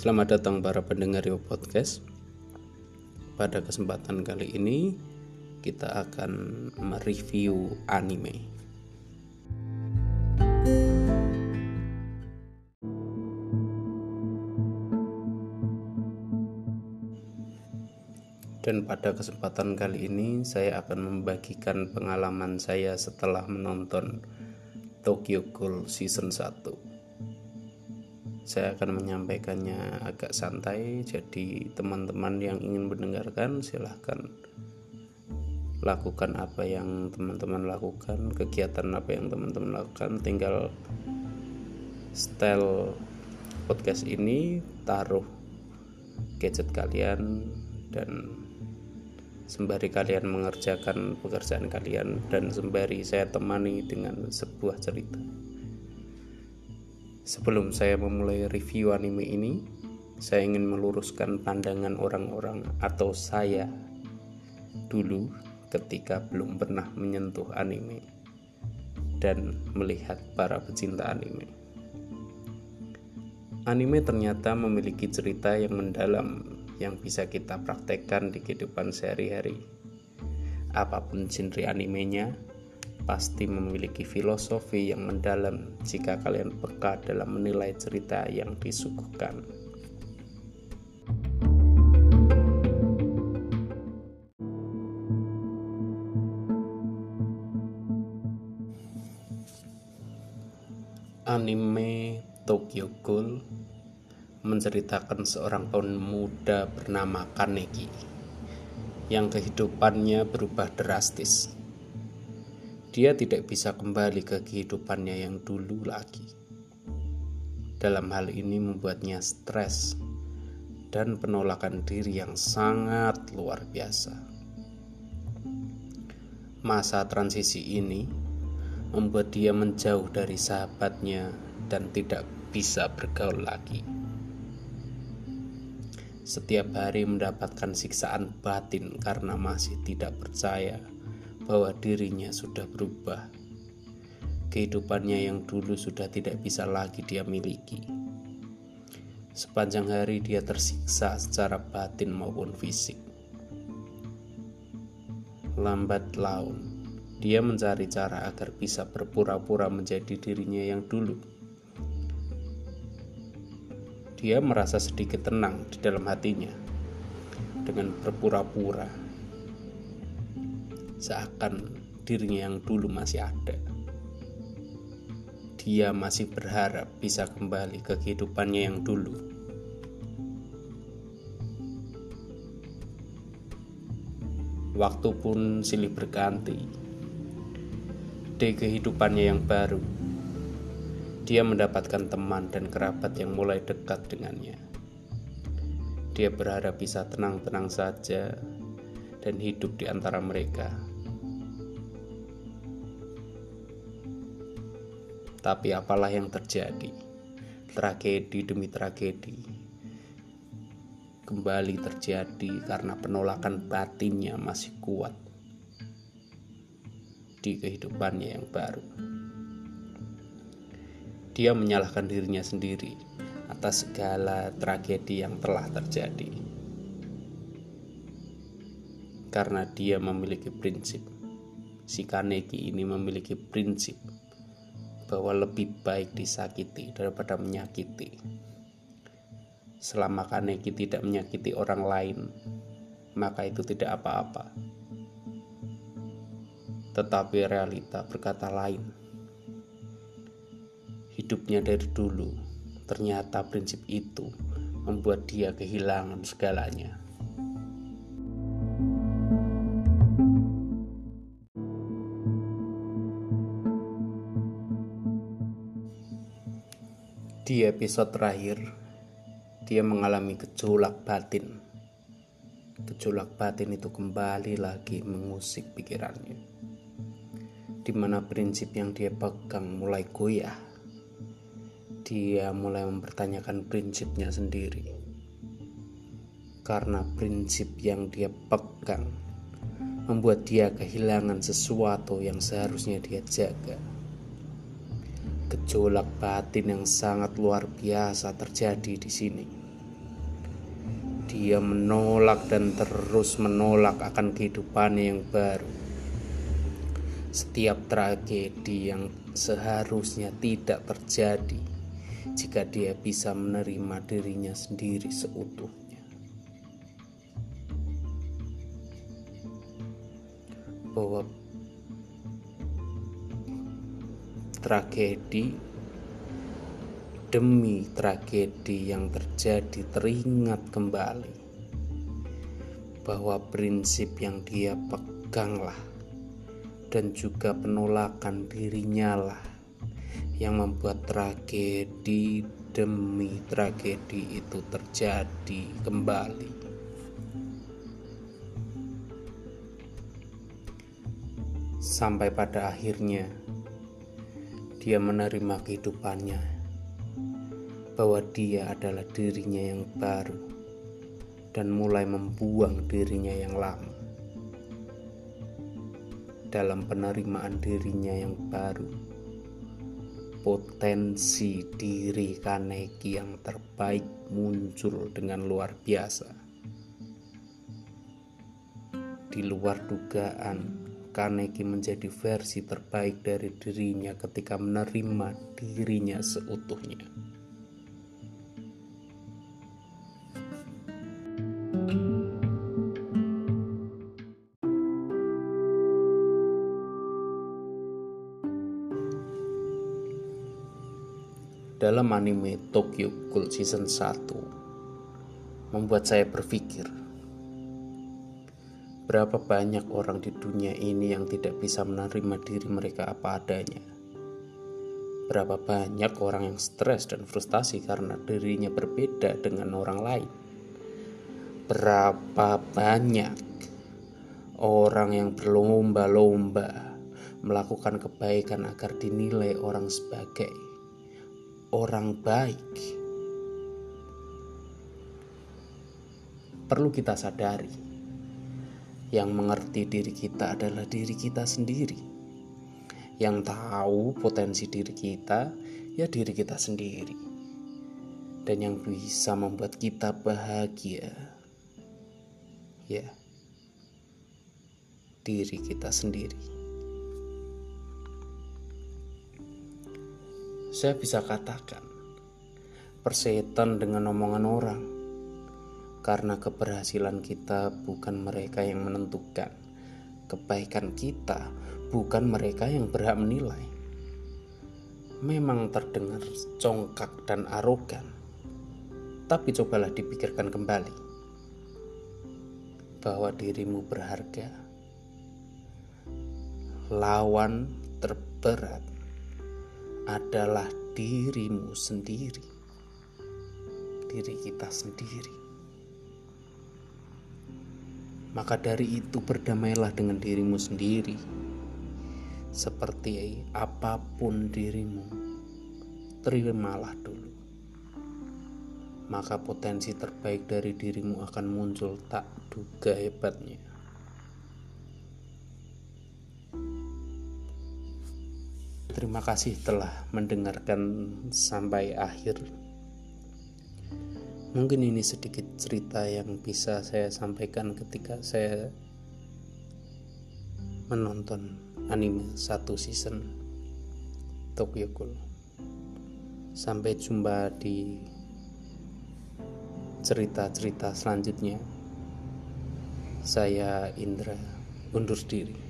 Selamat datang para pendengar Yo Podcast. Pada kesempatan kali ini kita akan mereview anime. Dan pada kesempatan kali ini saya akan membagikan pengalaman saya setelah menonton Tokyo Ghoul Season 1. Saya akan menyampaikannya agak santai, jadi teman-teman yang ingin mendengarkan silahkan lakukan apa yang teman-teman lakukan, kegiatan apa yang teman-teman lakukan, tinggal style podcast ini taruh gadget kalian dan sembari kalian mengerjakan pekerjaan kalian dan sembari saya temani dengan sebuah cerita. Sebelum saya memulai review anime ini, saya ingin meluruskan pandangan orang-orang atau saya dulu ketika belum pernah menyentuh anime dan melihat para pecinta anime. Anime ternyata memiliki cerita yang mendalam yang bisa kita praktekkan di kehidupan sehari-hari. Apa pun genre animenya, pasti memiliki filosofi yang mendalam jika kalian peka dalam menilai cerita yang disuguhkan. Anime Tokyo Ghoul menceritakan seorang pemuda bernama Kaneki yang kehidupannya berubah drastis. Dia tidak bisa kembali ke kehidupannya yang dulu lagi. Dalam hal ini membuatnya stres dan penolakan diri yang sangat luar biasa. Masa transisi ini membuat dia menjauh dari sahabatnya dan tidak bisa bergaul lagi setiap hari mendapatkan siksaan batin karena masih tidak percaya bahwa dirinya sudah berubah. Kehidupannya yang dulu sudah tidak bisa lagi dia miliki. Sepanjang hari dia tersiksa secara batin maupun fisik. Lambat laun, dia mencari cara agar bisa berpura-pura menjadi dirinya yang dulu dia merasa sedikit tenang di dalam hatinya dengan berpura-pura seakan dirinya yang dulu masih ada. Dia masih berharap bisa kembali ke kehidupannya yang dulu. Waktu pun silih berganti. Di kehidupannya yang baru, dia mendapatkan teman dan kerabat yang mulai dekat dengannya. Dia berharap bisa tenang-tenang saja dan hidup di antara mereka. Tapi apalah yang terjadi? Tragedi demi tragedi kembali terjadi karena penolakan batinnya masih kuat di kehidupannya yang baru dia menyalahkan dirinya sendiri atas segala tragedi yang telah terjadi. Karena dia memiliki prinsip, si Kaneki ini memiliki prinsip bahwa lebih baik disakiti daripada menyakiti. Selama Kaneki tidak menyakiti orang lain, maka itu tidak apa-apa. Tetapi realita berkata lain hidupnya dari dulu, ternyata prinsip itu membuat dia kehilangan segalanya. Episode terakhir, dia mengalami gejolak batin. Gejolak batin itu kembali lagi mengusik pikirannya, di mana prinsip yang dia pegang mulai goyah dia mulai mempertanyakan prinsipnya sendiri. Karena prinsip yang dia pegang membuat dia kehilangan sesuatu yang seharusnya dia jaga. Gejolak batin yang sangat luar biasa terjadi di sini. dia menolak dan terus menolak akan kehidupan yang baru. Setiap tragedi yang seharusnya tidak terjadi jika dia bisa menerima dirinya sendiri seutuhnya. Tragedi demi tragedi yang terjadi teringat kembali bahwa prinsip yang dia peganglah dan juga penolakan dirinya lah yang membuat tragedi demi tragedi itu terjadi kembali. Sampai pada akhirnya dia menerima kehidupannya, bahwa dia adalah dirinya yang baru, dan mulai membuang dirinya yang lama. Dalam penerimaan dirinya yang baru, potensi diri Kaneki yang terbaik muncul dengan luar biasa. Di luar dugaan, Kaneki menjadi versi terbaik dari dirinya ketika menerima dirinya seutuhnya. Dalam anime Tokyo Ghoul Season 1 membuat saya berpikir Berapa banyak orang di dunia ini yang tidak bisa menerima diri mereka apa adanya? Berapa banyak orang yang stres dan frustasi karena dirinya berbeda dengan orang lain? Berapa banyak orang yang berlomba-lomba melakukan kebaikan agar dinilai orang sebagai orang baik? Perlu kita sadari yang mengerti diri kita adalah diri kita sendiri. Yang tahu potensi diri kita, ya diri kita sendiri. Dan yang bisa membuat kita bahagia, ya diri kita sendiri. Saya bisa katakan, persetan dengan omongan orang karena keberhasilan kita bukan mereka yang menentukan. Kebaikan kita bukan mereka yang berhak menilai. Memang terdengar congkak dan arogan, tapi cobalah dipikirkan kembali bahwa dirimu berharga. Lawan terberat adalah dirimu sendiri, diri kita sendiri. Maka dari itu berdamailah dengan dirimu sendiri. Seperti apa pun dirimu, terimalah dulu. Maka potensi terbaik dari dirimu akan muncul tak duga hebatnya. Terima kasih telah mendengarkan sampai akhir. Mungkin ini sedikit cerita yang bisa saya sampaikan ketika saya menonton anime satu season Tokyo Ghoul. Sampai jumpa di cerita-cerita selanjutnya. Saya Indra undur diri.